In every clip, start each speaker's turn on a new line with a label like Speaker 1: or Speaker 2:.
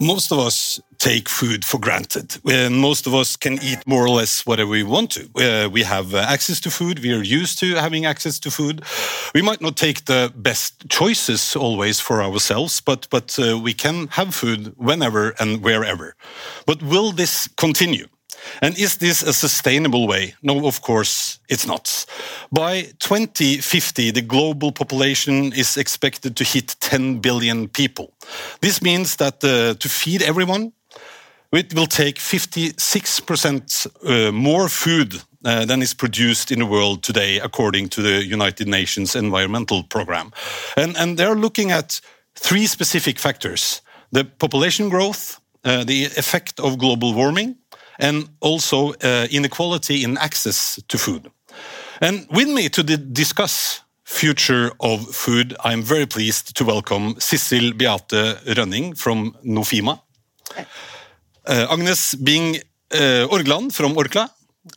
Speaker 1: most of us take food for granted. Uh, most of us can eat more or less whatever we want to. Uh, we have uh, access to food. We are used to having access to food. We might not take the best choices always for ourselves, but but uh, we can have food whenever and wherever. But will this continue? And is this a sustainable way? No, of course it's not. By 2050, the global population is expected to hit 10 billion people. This means that uh, to feed everyone, it will take 56% uh, more food uh, than is produced in the world today, according to the United Nations Environmental Programme. And, and they're looking at three specific factors the population growth, uh, the effect of global warming, and also uh, inequality in access to food. And with me to discuss future of food, I'm very pleased to welcome Sissel Beate Rønning from Nofima, uh, Agnes Bing uh, Orgland from Orkla,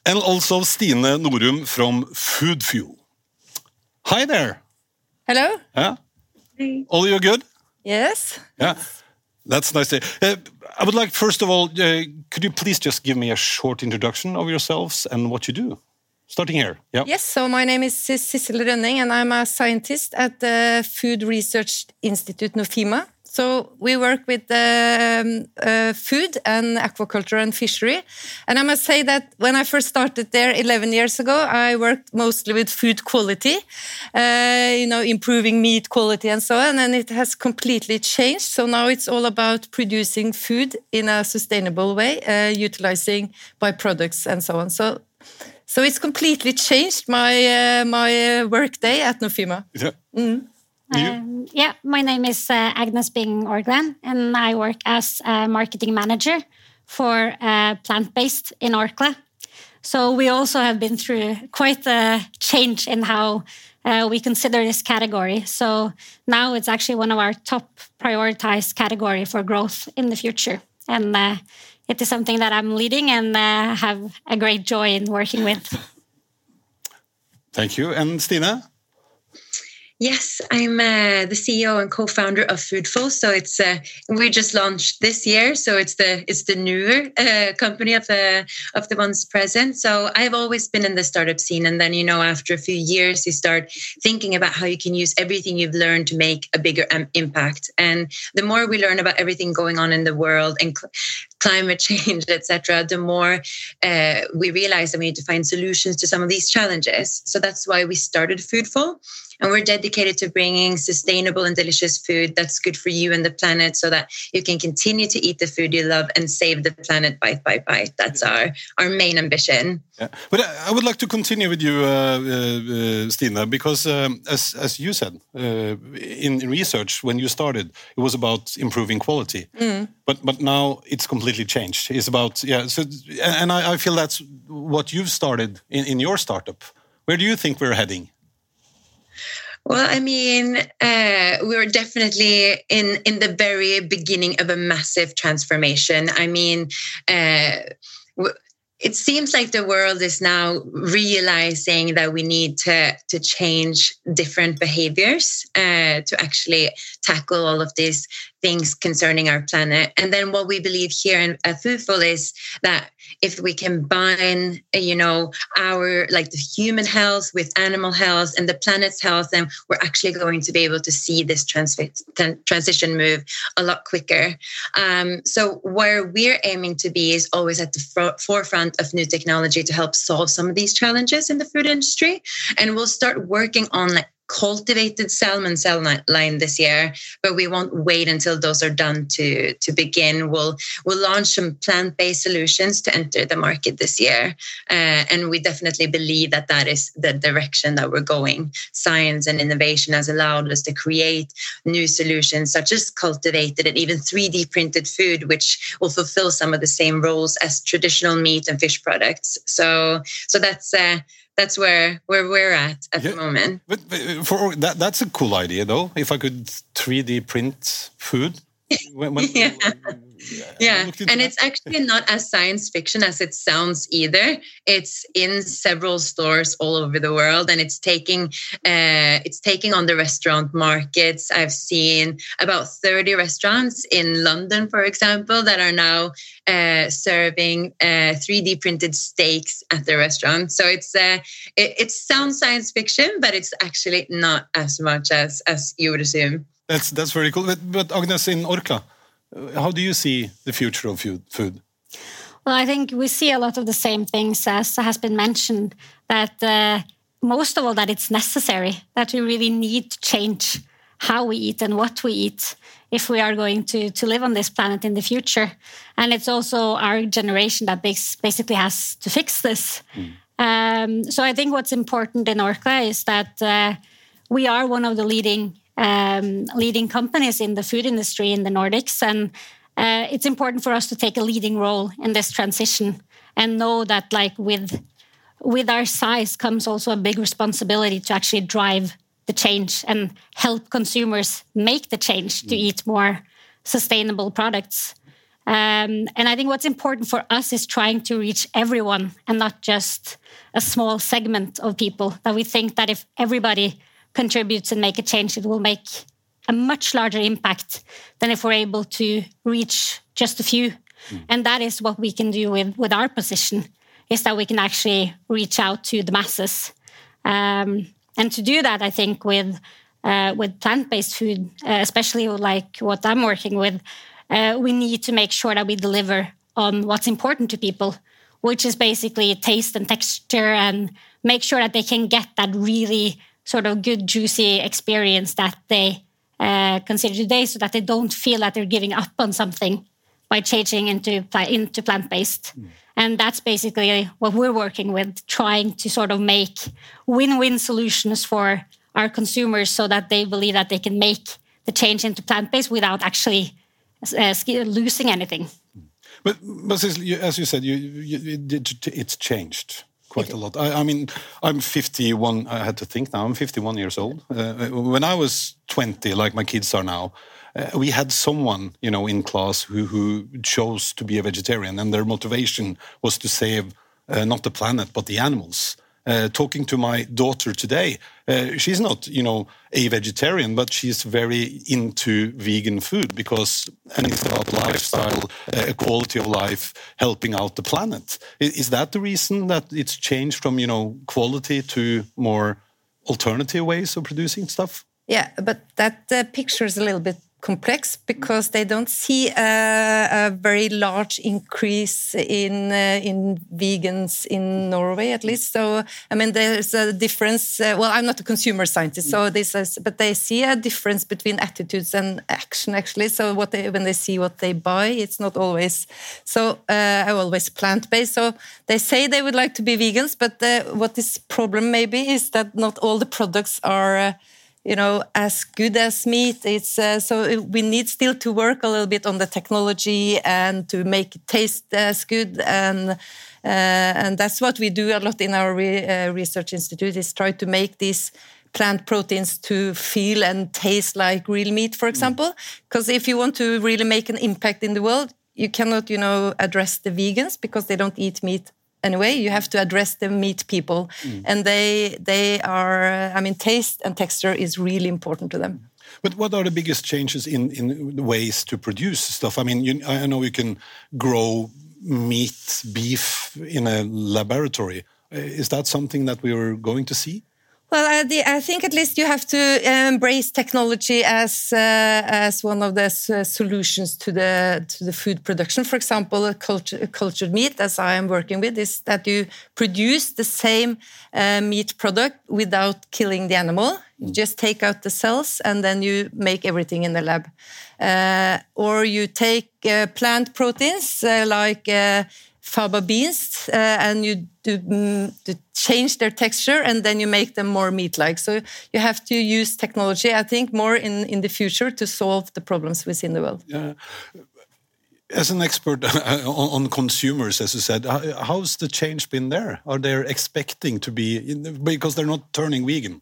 Speaker 1: and also Stine Norum from Food Fuel. Hi there.
Speaker 2: Hello.
Speaker 1: Yeah. All you good?
Speaker 2: Yes.
Speaker 1: Yeah. That's nice. Uh, I would like, first of all, uh, could you please just give me a short introduction of yourselves and what you do? Starting here. Yeah.
Speaker 2: Yes, so my name is Sissel Rønning, and I'm a scientist at the Food Research Institute Nofima. So we work with um, uh, food and aquaculture and fishery. And I must say that when I first started there 11 years ago, I worked mostly with food quality, uh, you know, improving meat quality and so on. And it has completely changed. So now it's all about producing food in a sustainable way, uh, utilizing byproducts and so on. So so it's completely changed my uh, my uh, work day at Nofima.
Speaker 1: Yeah. Mm.
Speaker 3: Um, yeah, my name is uh, Agnes Bing Orgland, and I work as a marketing manager for uh, plant based in Orkla. So we also have been through quite a change in how uh, we consider this category. So now it's actually one of our top prioritized category for growth in the future, and uh, it is something that I'm leading and uh, have a great joy in working with.
Speaker 1: Thank you, and Stine.
Speaker 4: Yes, I'm uh, the CEO and co-founder of Foodful. So it's uh, we just launched this year, so it's the it's the newer uh, company of the of the ones present. So I've always been in the startup scene, and then you know after a few years, you start thinking about how you can use everything you've learned to make a bigger um, impact. And the more we learn about everything going on in the world and cl- climate change, etc., the more uh, we realize that we need to find solutions to some of these challenges. So that's why we started Foodful and we're dedicated to bringing sustainable and delicious food that's good for you and the planet so that you can continue to eat the food you love and save the planet bite by bite. That's our, our main ambition.
Speaker 1: Yeah. But I would like to continue with you, uh, uh, Stina, because um, as, as you said, uh, in research, when you started, it was about improving quality. Mm. But, but now it's completely changed. It's about, yeah, so, and I, I feel that's what you've started in, in your startup. Where do you think we're heading?
Speaker 4: Well, I mean, uh, we are definitely in in the very beginning of a massive transformation. I mean, uh, it seems like the world is now realizing that we need to to change different behaviors uh, to actually tackle all of these things concerning our planet. And then what we believe here in, at Foodful is that if we combine, you know, our like the human health with animal health and the planet's health, then we're actually going to be able to see this trans- transition move a lot quicker. Um, so where we're aiming to be is always at the fr- forefront of new technology to help solve some of these challenges in the food industry, and we'll start working on like cultivated salmon cell line this year, but we won't wait until those are done to, to begin. We'll, we'll launch some plant based solutions to enter the market this year. Uh, and we definitely believe that that is the direction that we're going. Science and innovation has allowed us to create new solutions such as cultivated and even 3D printed food, which will fulfill some of the same roles as traditional meat and fish products. So, so that's, uh, that's where where we're at at yeah, the moment.
Speaker 1: But, but, for that, that's a cool idea, though. If I could 3D print food, when, when,
Speaker 4: yeah. yeah, and it's actually not as science fiction as it sounds either. It's in several stores all over the world, and it's taking uh, it's taking on the restaurant markets. I've seen about thirty restaurants in London, for example, that are now uh, serving uh, three D printed steaks at the restaurant. So it's uh, it, it sounds science fiction, but it's actually not as much as as you would assume.
Speaker 1: That's that's very cool. But, but Agnes in Orkla, how do you see the future of food?
Speaker 3: Well, I think we see a lot of the same things as has been mentioned. That uh, most of all, that it's necessary that we really need to change how we eat and what we eat if we are going to to live on this planet in the future. And it's also our generation that basically has to fix this. Mm. Um, so I think what's important in Orkla is that uh, we are one of the leading um, leading companies in the food industry in the Nordics. And uh, it's important for us to take a leading role in this transition and know that, like, with with our size comes also a big responsibility to actually drive the change and help consumers make the change to mm. eat more sustainable products. Um, and I think what's important for us is trying to reach everyone and not just a small segment of people. That we think that if everybody contributes and make a change, it will make a much larger impact than if we're able to reach just a few. Mm. And that is what we can do with, with our position, is that we can actually reach out to the masses. Um, and to do that, I think with uh, with plant-based food, uh, especially like what I'm working with, uh, we need to make sure that we deliver on what's important to people, which is basically taste and texture, and make sure that they can get that really sort of good, juicy experience that they uh, consider today, so that they don't feel that they're giving up on something by changing into into plant based. Mm. And that's basically what we're working with, trying to sort of make win-win solutions for our consumers, so that they believe that they can make the change into plant based without actually uh, losing anything.
Speaker 1: But, but as you said, you, you, it, it's changed quite a lot. I, I, mean, I'm 51. I had to think now. I'm 51 years old. Uh, when I was 20, like my kids are now, uh, we had someone, you know, in class who who chose to be a vegetarian, and their motivation was to save uh, not the planet but the animals. Uh, talking to my daughter today, uh, she's not, you know, a vegetarian, but she's very into vegan food because and it's about lifestyle, uh, quality of life, helping out the planet. Is that the reason that it's changed from, you know, quality to more alternative ways of producing stuff?
Speaker 2: Yeah, but that uh, picture is a little bit complex because they don't see a, a very large increase in uh, in vegans in Norway at least. So I mean, there's a difference. Uh, well, I'm not a consumer scientist, so this is, but they see a difference between attitudes and action actually. So what they when they see what they buy, it's not always so. Uh, always plant based. So they say they would like to be vegans, but uh, what is problem maybe is that not all the products are uh, you know as good as meat. It's uh, so we need still to work a little bit on the technology and to make it taste as good. And uh, and that's what we do a lot in our re uh, research institute is try to make these plant proteins to feel and taste like real meat for example. Because mm. if you want to really make an impact in the world you cannot you know address the vegans because they don't eat meat anyway you have to address the meat people. Mm. and they they are i mean taste and texture is really important to them.
Speaker 1: But what are the biggest changes in in ways to produce stuff? I mean you, i know you can grow meat beef in a laboratory. Is that something that we are going to see
Speaker 2: well, I, I, think at least you have to embrace technology as uh, as one of the uh, solutions to the to the food production. For example, culture, cultured meat, as I am working with, is that you produce the same uh, meat product without killing the animal. You just take out the cells and then you make everything in the lab. Uh, or you take uh, plant proteins uh, like faba beans uh, and you do, mm, do, change their texture and then you make them more meat-like. So you have to use technology, I think, more in, in the future to solve the problems within the world.
Speaker 1: Yeah. As an expert on, on consumers, as you said, how's the change been there? Are they expecting to be, because they're not turning vegan?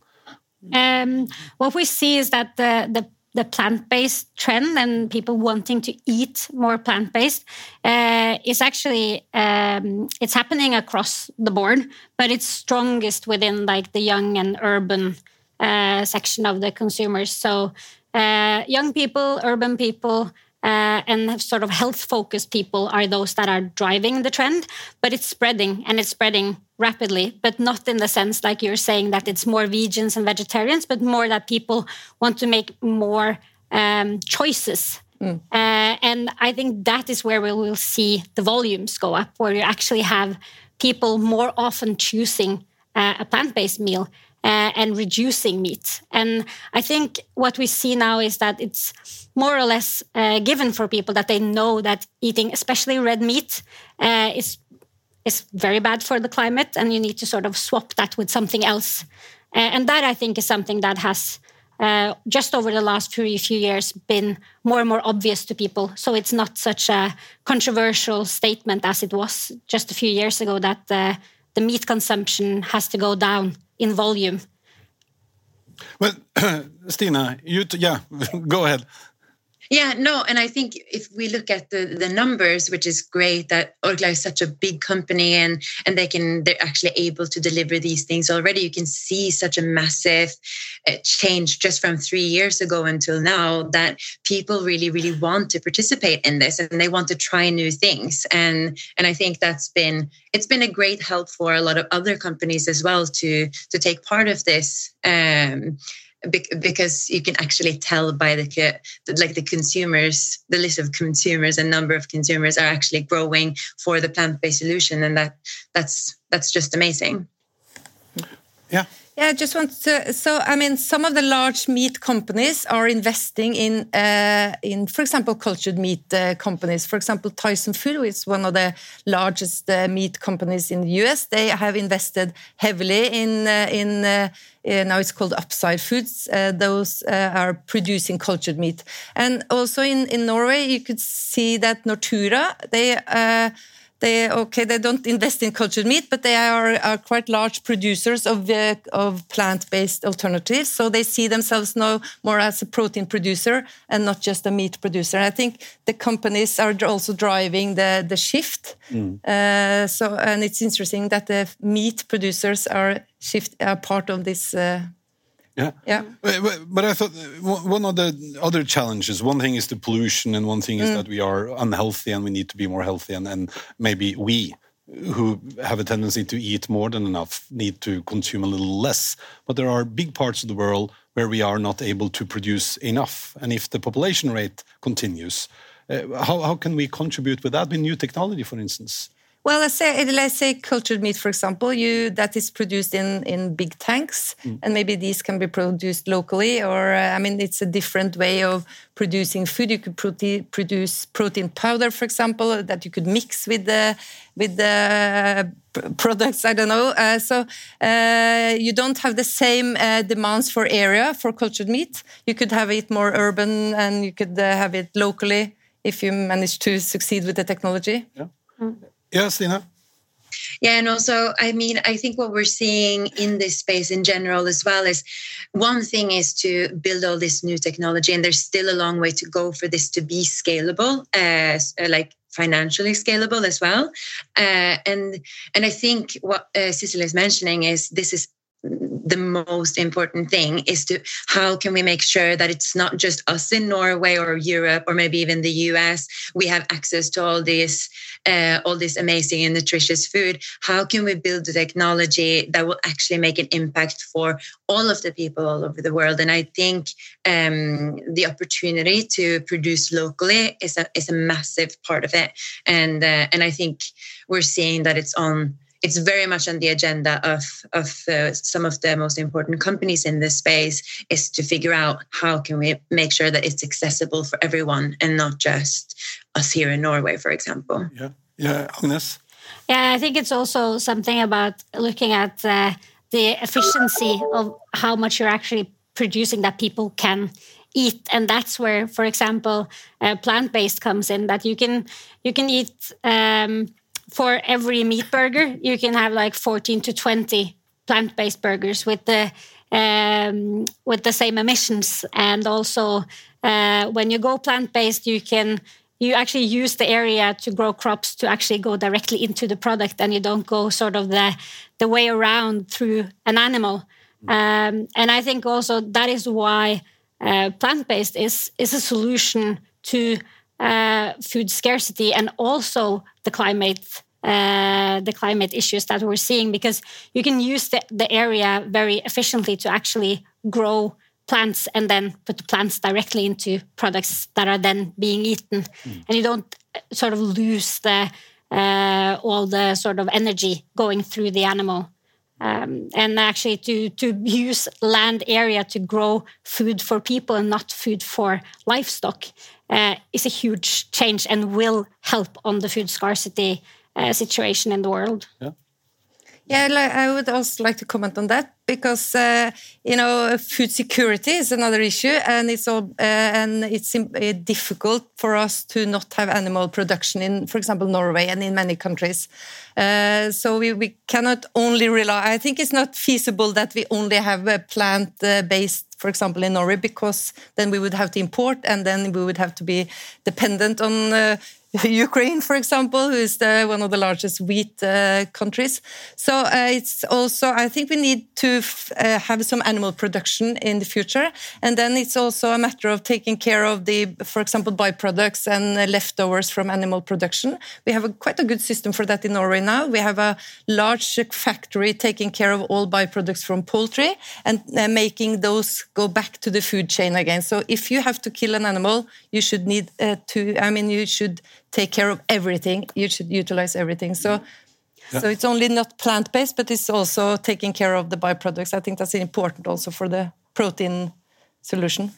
Speaker 3: Um, what we see is that the, the the plant-based trend and people wanting to eat more plant-based uh, is actually um, it's happening across the board, but it's strongest within like the young and urban uh, section of the consumers. So uh, young people, urban people. Uh, and sort of health focused people are those that are driving the trend, but it's spreading and it's spreading rapidly, but not in the sense like you're saying that it's more vegans and vegetarians, but more that people want to make more um, choices. Mm. Uh, and I think that is where we will see the volumes go up, where you actually have people more often choosing uh, a plant based meal. Uh, and reducing meat. And I think what we see now is that it's more or less uh, given for people that they know that eating, especially red meat, uh, is is very bad for the climate, and you need to sort of swap that with something else. Uh, and that I think is something that has uh, just over the last few, few years been more and more obvious to people. So it's not such a controversial statement as it was just a few years ago that uh, the meat consumption has to go down in volume.
Speaker 1: Well, Stina, you yeah, go ahead.
Speaker 4: Yeah, no, and I think if we look at the the numbers, which is great that Orkla is such a big company and and they can they're actually able to deliver these things already. You can see such a massive uh, change just from three years ago until now that people really really want to participate in this and they want to try new things and and I think that's been it's been a great help for a lot of other companies as well to to take part of this. Um, because you can actually tell by the like the consumers the list of consumers and number of consumers are actually growing for the plant-based solution and that that's that's just amazing.
Speaker 1: Yeah
Speaker 2: yeah, I just want to. So, I mean, some of the large meat companies are investing in, uh, in, for example, cultured meat uh, companies. For example, Tyson Food, is one of the largest uh, meat companies in the US, they have invested heavily in uh, in. Uh, now it's called Upside Foods. Uh, those are producing cultured meat, and also in in Norway, you could see that Nortura they they okay they don't invest in cultured meat but they are, are quite large producers of uh, of plant-based alternatives. So they see themselves now more as a protein producer and not just a meat producer. And i think the companies are also driving the the shift. Mm. uh, so and it's interesting that the meat producers are shift are part of this uh,
Speaker 1: yeah,
Speaker 2: yeah.
Speaker 1: But, I thought one of the other challenges. One thing is the pollution, and one thing is mm. that we are unhealthy, and we need to be more healthy. And, and maybe we, who have a tendency to eat more than enough, need to consume a little less. But there are big parts of the world where we are not able to produce enough. And if the population rate continues, uh, how how can we contribute with that with new technology, for instance?
Speaker 2: Well, let's say let's say cultured meat, for example, you that is produced in in big tanks, mm. and maybe these can be produced locally. Or uh, I mean, it's a different way of producing food. You could prote produce protein powder, for example, that you could mix with the with the products. I don't know. Uh, so uh, you don't have the same uh, demands for area for cultured meat. You could have it more urban, and you could uh, have it locally if you manage to succeed with the technology.
Speaker 1: Yeah. Mm. Yes, Stina.
Speaker 4: Yeah, and also, I mean, I think what we're seeing in this space in general as well is one thing is to build all this new technology, and there's still a long way to go for this to be scalable, uh, like financially scalable as well. Uh, and and I think what uh, is mentioning is this is the most important thing is to how can we make sure that it's not just us in Norway or Europe or maybe even the US we have access to all this uh, all this amazing and nutritious food. How can we build the technology that will actually make an impact for all of the people all over the world? And I think um, the opportunity to produce locally is a is a massive part of it. And uh, and I think we're seeing that it's on it's very much on the agenda of of uh, some of the most important companies in this space is to figure out how can we make sure that it's accessible for everyone and not just us here in Norway, for example.
Speaker 1: Yeah, yeah, Agnes.
Speaker 3: Yeah, I think it's also something about looking at uh, the efficiency of how much you're actually producing that people can eat and that's where for example uh, plant-based comes in that you can you can eat um, for every meat burger, you can have like 14 to 20 plant based burgers with the um, with the same emissions. And also, uh, when you go plant based, you can you actually use the area to grow crops to actually go directly into the product, and you don't go sort of the the way around through an animal. Um, and I think also that is why uh, plant based is is a solution to uh, food scarcity and also the climate uh, the climate issues that we're seeing because you can use the, the area very efficiently to actually grow plants and then put the plants directly into products that are then being eaten mm. and you don't uh, sort of lose the uh, all the sort of energy going through the animal um, and actually to to use land area to grow food for people and not food for livestock uh, is a huge change and will help on the food scarcity uh, situation in the world.
Speaker 1: Yeah.
Speaker 2: Yeah, I would also like to comment on that because uh, you know food security is another issue, and it's all uh, and it's uh, difficult for us to not have animal production in, for example, Norway and in many countries. Uh, so we, we cannot only rely. I think it's not feasible that we only have a plant based for example, in Norway, because then we would have to import and then we would have to be dependent on uh, Ukraine, for example, who is the, one of the largest wheat uh, countries. So uh, it's also, I think we need to uh, have some animal production in the future. And then it's also a matter of taking care of the, for example, byproducts and leftovers from animal production. We have a, quite a good system for that in Norway now. We have a large factory taking care of all byproducts from poultry and uh, making those go back to the food chain again. So if you have to kill an animal, you should need uh, to, I mean, you should take care of everything. You should utilize everything. So, yeah. so it's only not plant based, but it's also taking care of the byproducts. I think that's important also for the protein solution.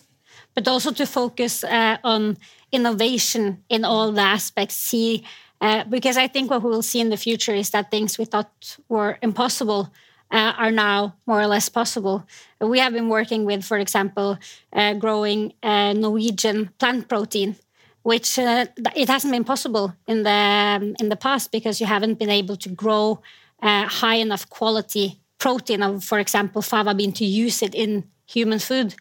Speaker 3: But also to focus uh, on innovation in all the aspects. See, uh, because I think what we will see in the future is that things we thought were impossible. Uh, are now more or less possible. We have been working with, for example, uh, growing uh, Norwegian plant protein, which uh, it hasn't been possible in the um, in the past because you haven't been able to grow uh, high enough quality protein of, for example, fava bean to use it in human food.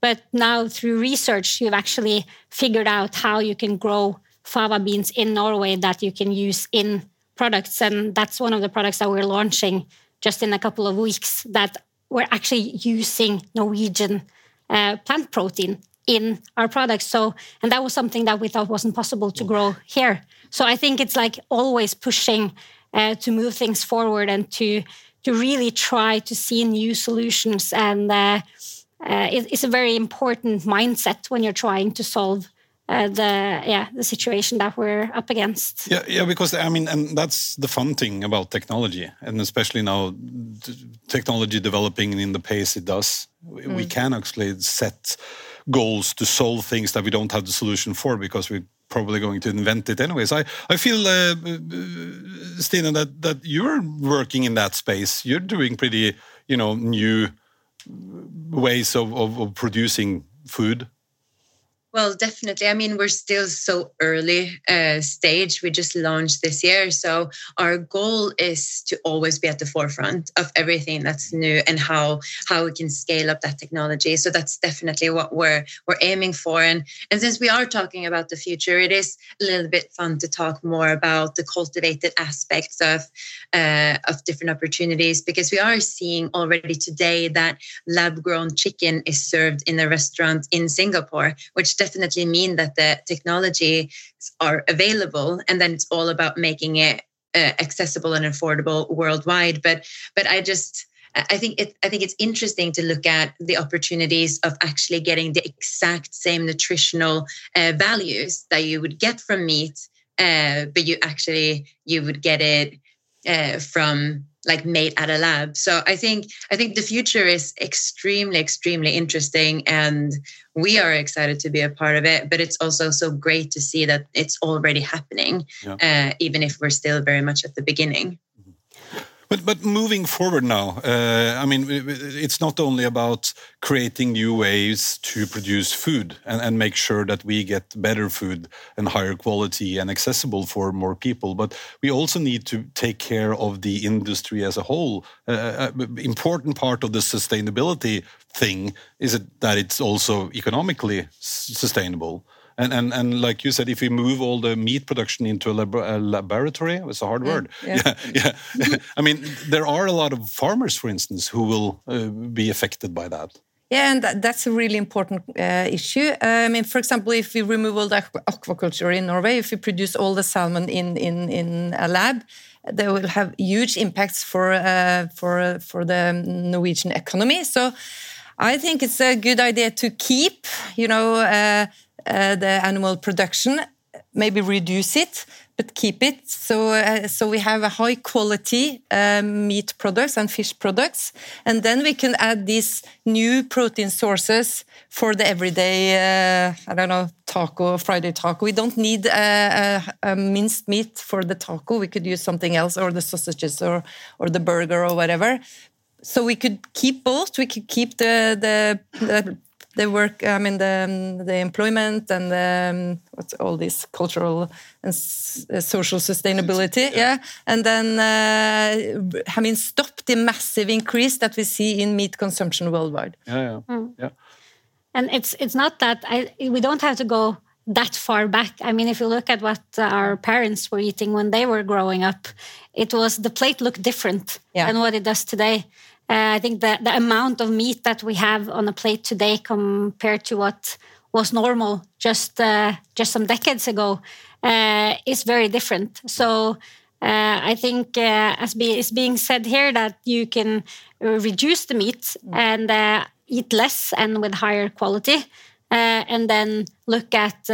Speaker 3: But now through research, you've actually figured out how you can grow fava beans in Norway that you can use in products, and that's one of the products that we're launching just in a couple of weeks. That we're actually using Norwegian uh, plant protein in our products. So, and that was something that we thought wasn't possible to grow here. So I think it's like always pushing uh, to move things forward and to to really try to see new solutions. And uh, uh, it, it's a very important mindset when you're trying to solve. Uh, the yeah the situation that we're up against
Speaker 1: yeah yeah because i mean and that's the fun thing about technology and especially now technology developing in the pace it does mm. we can actually set goals to solve things that we don't have the solution for because we're probably going to invent it anyways. I I feel, uh, uh, Stina, that that you're working in that space. You're doing pretty, you know, new ways of, of, of producing food.
Speaker 4: Well, definitely. I mean, we're still so early uh, stage. We just launched this year, so our goal is to always be at the forefront of everything that's new and how how we can scale up that technology. So that's definitely what we're we're aiming for. And and since we are talking about the future, it is a little bit fun to talk more about the cultivated aspects of uh, of different opportunities because we are seeing already today that lab grown chicken is served in a restaurant in Singapore, which definitely mean that the technologies are available and then it's all about making it uh, accessible and affordable worldwide. But but i just I think it, I think it's interesting to look at the opportunities of actually getting the exact same nutritional uh, values that you would get from meat, uh, but you actually you would get it uh, from like made at a lab. So I think I think the future is extremely extremely interesting and we are excited to be a part of it but it's also so great to see that it's already happening yeah. uh, even if we're still very much at the beginning
Speaker 1: But but moving forward now, uh, I mean, it's not only about creating new ways to produce food and, and make sure that we get better food and higher quality and accessible for more people, but we also need to take care of the industry as a whole. Uh, uh, important part of the sustainability thing is that it's also economically sustainable. And, and and like you said, if we move all the meat production into a, lab a laboratory, it's a hard word. Yeah, yeah. yeah. I mean, there are a lot of farmers, for instance, who will uh, be affected by that.
Speaker 2: Yeah, and that, that's a really important uh, issue. Uh, I mean, for example, if we remove all the aquaculture in Norway, if we produce all the salmon in in in a lab, they will have huge impacts for uh, for for the Norwegian economy. So, I think it's a good idea to keep, you know uh, the animal production, maybe reduce it, but keep it. So, uh, so we have a high quality uh, meat products and fish products, and then we can add these new protein sources for the everyday. Uh, I don't know taco, Friday taco. We don't need a, a, a, minced meat for the taco. We could use something else, or the sausages, or or the burger, or whatever. So we could keep both. We could keep the the, the the work, I mean, the, the employment and the, what's all this cultural and uh, social sustainability. Yeah. yeah. And then, uh, I mean, stop the massive increase that we see in meat consumption worldwide.
Speaker 1: Yeah, yeah. Mm. yeah.
Speaker 3: And it's, it's not that I, we don't have to go that far back. I mean, if you look at what our parents were eating when they were growing up, it was the plate looked different yeah. than what it does today. Uh, I think the, the amount of meat that we have on a plate today compared to what was normal just uh, just some decades ago uh, is very different. So uh, I think, uh, as be, is being said here, that you can reduce the meat and uh, eat less and with higher quality. and then look at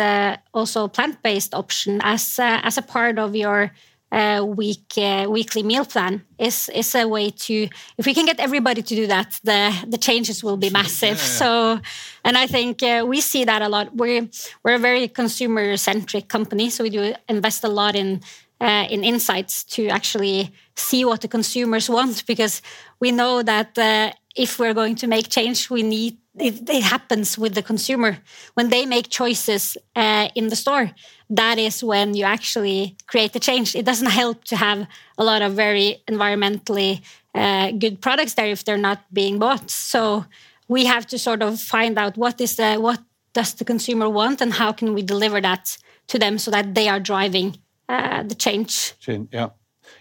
Speaker 3: also plant-based option as as a part of your uh, week uh, weekly meal plan is is a way to if we can get everybody to do that the the changes will be massive yeah. so and i think uh, we see that a lot we're we're a very consumer centric company so we do invest a lot in uh, in insights to actually see what the consumers want because we know that uh, if we're going to make change we need it, it, happens with the consumer. When they make choices uh, in the store that is when you actually create the change. It doesn't help to have a lot of very environmentally uh, good products there if they're not being bought. So we have to sort of find out what is the what does the consumer want and how can we deliver that to them so that they are driving uh, the change.
Speaker 1: Yeah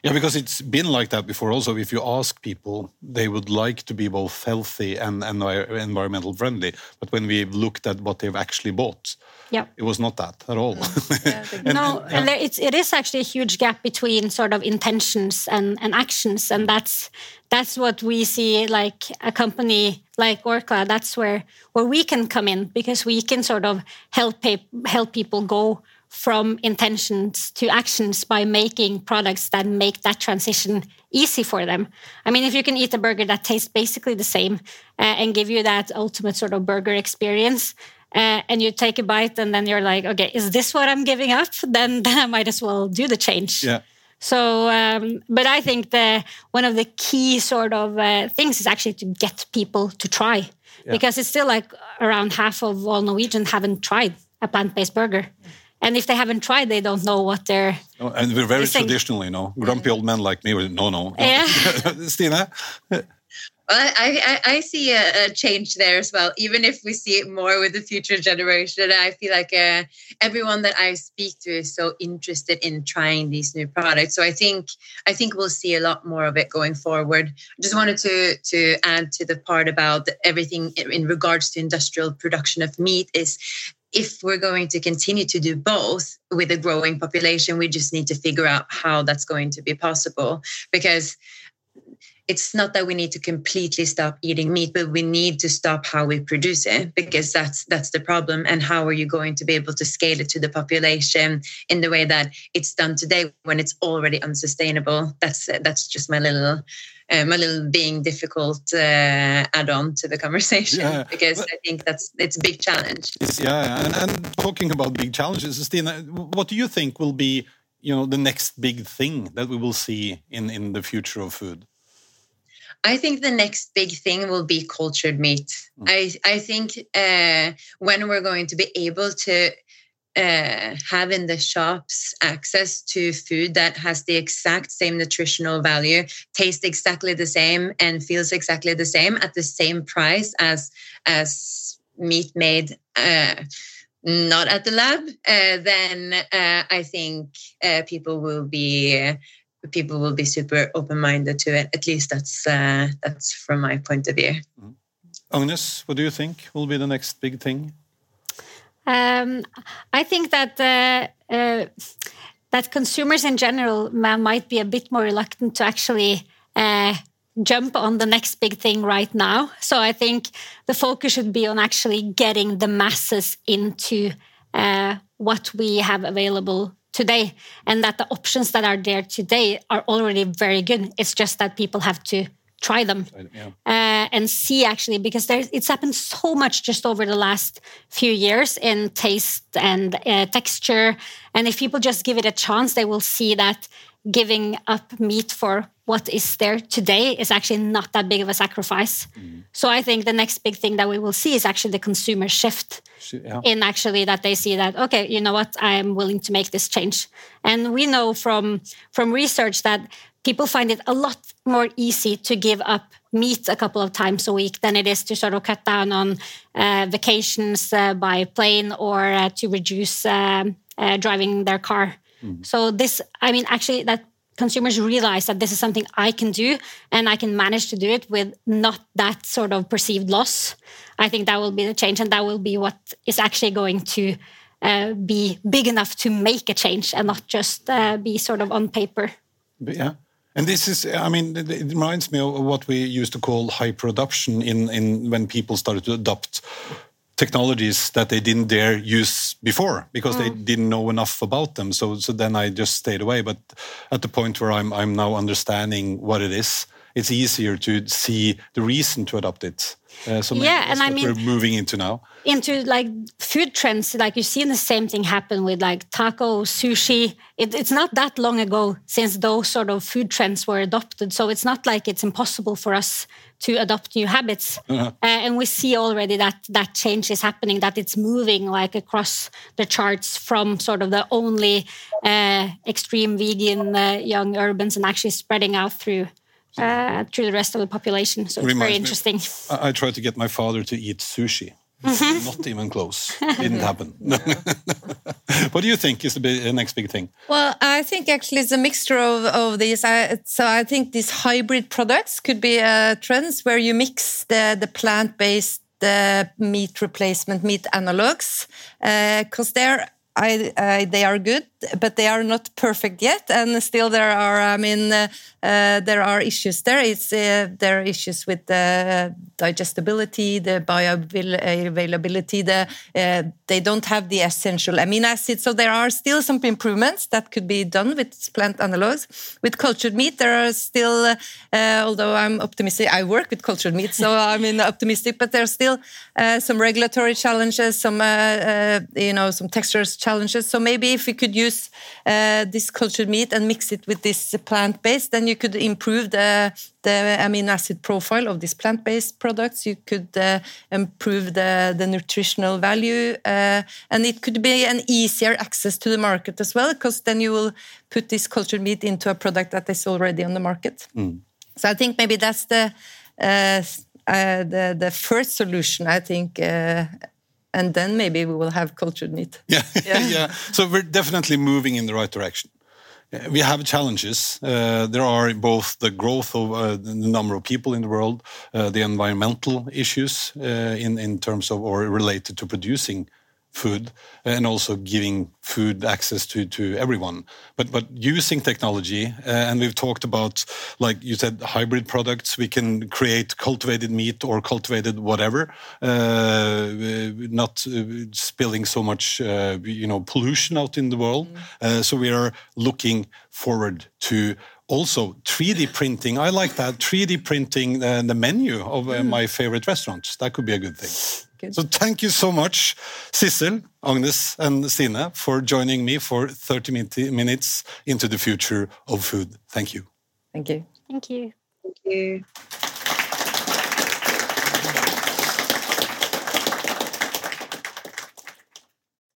Speaker 1: yeah, because it's been like that before. Also, if you ask people, they would like to be both healthy and, and environmental friendly. But when we looked at what they've actually bought,
Speaker 3: yeah.
Speaker 1: it was not that at all. Mm.
Speaker 3: Yeah, and, no, and, and there, it's, it is actually a huge gap between sort of intentions and, and actions, and that's that's what we see. Like a company like Orkla, that's where where we can come in because we can sort of help help people go from intentions to actions by making products that make that transition easy for them. I mean, if you can eat a burger that tastes basically the same uh, and give you that ultimate sort of burger experience, uh, and you take a bite and then you're like, okay, is this what I'm giving up? Then, then I might as well do the change.
Speaker 1: Yeah.
Speaker 3: So, um, but I think the one of the key sort of uh, things is actually to get people to try, yeah. because it's still like around half of all Norwegians haven't tried a plant-based burger and if they haven't tried, they don't know what they're.
Speaker 1: Oh, and we're very traditional, you know, grumpy old men like me. No, no.
Speaker 3: Yeah.
Speaker 1: Stina.
Speaker 4: I, I, I see a, a, change there as well, even if we see it more with the future generation. I feel like uh, everyone that I speak to is so interested in trying these new products. So I think I think we'll see a lot more of it going forward. I just wanted to to add to the part about everything in regards to industrial production of meat is if we're going to continue to do both with a growing population, we just need to figure out how that's going to be possible. Because it's not that we need to completely stop eating meat, but we need to stop how we produce it because that's that's the problem. And how are you going to be able to scale it to the population in the way that it's done today when it's already unsustainable? That's that's just my little um, a little being difficult uh, add on to the conversation yeah, because but, I think that's it's a big challenge.
Speaker 1: Yeah, and, and talking about big challenges, Stina, what do you think will be you know the next big thing that we will see in in the future of food?
Speaker 4: I think the next big thing will be cultured meat. Mm. I I think uh, when we're going to be able to uh, have in the shops access to food that has the exact same nutritional value, tastes exactly the same, and feels exactly the same at the same price as as meat made uh, not at the lab, uh, then uh, I think uh, people will be people will be super open minded to it. At least that's uh, that's from my point of view. Mm.
Speaker 1: Agnes, what do you think will be the next big thing?
Speaker 3: Um, I think that uh, uh, that consumers in general might be a bit more reluctant to actually uh, jump on the next big thing right now. So I think the focus should be on actually getting the masses into uh, what we have available today, and that the options that are there today are already very good. It's just that people have to try them yeah. And see actually because there's it's happened so much just over the last few years in taste and uh, texture and if people just give it a chance they will see that giving up meat for what is there today is actually not that big of a sacrifice mm. so i think the next big thing that we will see is actually the consumer shift yeah. in actually that they see that okay you know what i am willing to make this change and we know from from research that people find it a lot more easy to give up meat a couple of times a week than it is to sort of cut down on uh, vacations uh, by plane or uh, to reduce um, uh, driving their car. Mm. So this, I mean, actually, that consumers realize that this is something I can do and I can manage to do it with not that sort of perceived loss. I think that will be the change, and that will be what is actually going to. Uh, be big enough to make a change and not just uh, be sort of on paper.
Speaker 1: Yeah, and this is, I mean, it reminds me of what we used to call hyper-adoption in, in when people started to adopt technologies that they didn't dare use before because mm. they didn't know enough about them. So, so then I just stayed away. But at the point where I'm, I'm now understanding what it is, it's easier to see the reason to adopt it.
Speaker 3: Uh, so yeah, and I mean,
Speaker 1: we're moving into now
Speaker 3: into like food trends. Like you've seen the same thing happen with like taco, sushi. It, it's not that long ago since those sort of food trends were adopted. So it's not like it's impossible for us to adopt new habits. Uh -huh. uh, and we see already that that change is happening. That it's moving like across the charts from sort of the only uh, extreme vegan uh, young urbans and actually spreading out through uh, through the rest of the population. So it's very interesting.
Speaker 1: Me, I, I tried to get my father to eat sushi. Mm -hmm. Not even close. Didn't happen. what do you think is the next big thing?
Speaker 2: Well, I think actually it's a mixture of, of these. I, so I think these hybrid products could be uh, trends where you mix the, the plant based the meat replacement meat analogs because uh, they're I, uh, they are good, but they are not perfect yet, and still there are. I mean, uh, uh, there are issues there. It's uh, there are issues with the digestibility, the bioavailability. The uh, they don't have the essential amino acids, so there are still some improvements that could be done with plant analogs. With cultured meat, there are still, uh, although I'm optimistic, I work with cultured meat, so I mean optimistic, but there are still some regulatory challenges, some you know, some textures challenges. So maybe if we could use uh, this cultured meat and mix it with this plant based, then you could improve the the amino acid profile of these plant based products. You could uh, improve the the nutritional value, uh, and it could be an easier access to the market as well, because then you will put this cultured meat into a product that is already on the market. Mm. So I think maybe that's the uh, uh, the the first solution. I think uh, and then maybe we will have cultured meat.
Speaker 1: Yeah, yeah. yeah. So we're definitely moving in the right direction. We have challenges. Uh, there are both the growth of uh, the number of people in the world, uh, the environmental issues uh, in in terms of or related to producing food and also giving food access to to everyone but but using technology uh, and we've talked about like you said hybrid products we can create cultivated meat or cultivated whatever uh, not uh, spilling so much uh, you know pollution out in the world mm. Uh, so we are looking forward to also 3D printing. I like that 3D printing uh, the menu of uh, mm. my favorite restaurants. That could be a good thing. Good. So thank you so much, Sissel, Agnes, and Stine, for joining me for 30 minutes into the future of food. Thank you.
Speaker 2: Thank you.
Speaker 3: Thank you.
Speaker 4: Thank you.